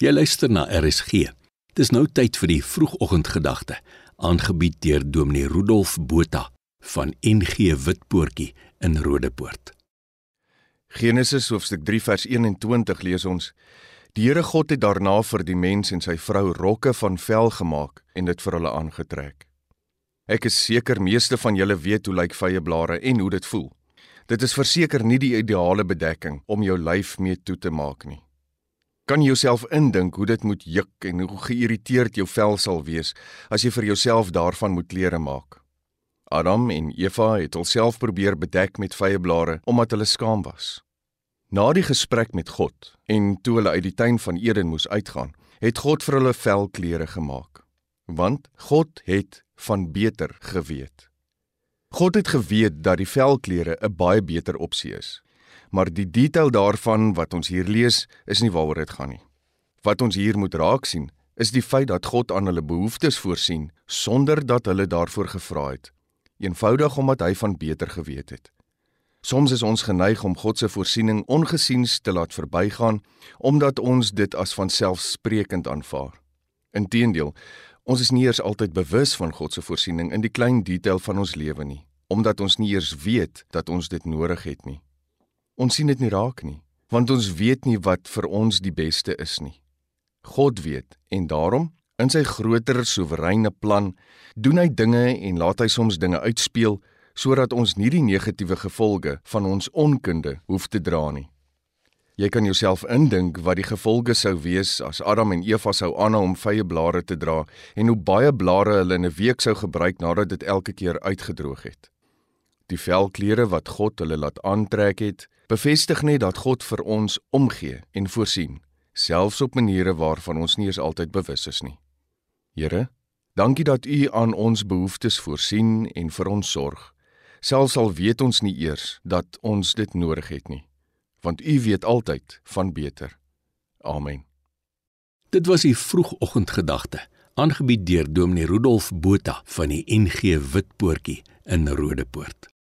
Jy luister na RSG. Dis nou tyd vir die vroegoggendgedagte, aangebied deur Dominee Rudolf Botha van NG Witpoortjie in Rodepoort. Genesis hoofstuk 3 vers 21 lees ons: Die Here God het daarna vir die mens en sy vrou rokke van vel gemaak en dit vir hulle aangetrek. Ek is seker meeste van julle weet hoe lyk vye blare en hoe dit voel. Dit is verseker nie die ideale bedekking om jou lyf mee toe te maak nie. Kan jy jouself indink hoe dit moet juk en hoe geïrriteerd jou vel sal wees as jy vir jouself daarvan moet klere maak? Adam en Eva het hulself probeer bedek met vye blare omdat hulle skaam was. Na die gesprek met God en toe hulle uit die tuin van Eden moes uitgaan, het God vir hulle velklere gemaak. Want God het van beter geweet. God het geweet dat die velklere 'n baie beter opsie is maar die detail daarvan wat ons hier lees is nie waaroor dit gaan nie. Wat ons hier moet raak sien, is die feit dat God aan hulle behoeftes voorsien sonder dat hulle daarvoor gevra het, eenvoudig omdat hy van beter geweet het. Soms is ons geneig om God se voorsiening ongesiens te laat verbygaan omdat ons dit as vanselfsprekend aanvaar. Inteendeel, ons is nie eers altyd bewus van God se voorsiening in die klein detail van ons lewe nie, omdat ons nie eers weet dat ons dit nodig het nie. Ons sien dit nie raak nie, want ons weet nie wat vir ons die beste is nie. God weet en daarom in sy groter soewereine plan doen hy dinge en laat hy soms dinge uitspeel sodat ons nie die negatiewe gevolge van ons onkunde hoef te dra nie. Jy kan jouself indink wat die gevolge sou wees as Adam en Eva sou aanhou om vye blare te dra en hoe baie blare hulle in 'n week sou gebruik nadat dit elke keer uitgedroog het. Die velklere wat God hulle laat aantrek het, bevestig net dat God vir ons omgee en voorsien, selfs op maniere waarvan ons nie eens altyd bewus is nie. Here, dankie dat U aan ons behoeftes voorsien en vir ons sorg, selfs al weet ons nie eers dat ons dit nodig het nie, want U weet altyd van beter. Amen. Dit was die vroegoggendgedagte, aangebied deur Dominee Rudolf Botha van die NG Witpoortjie in Rodepoort.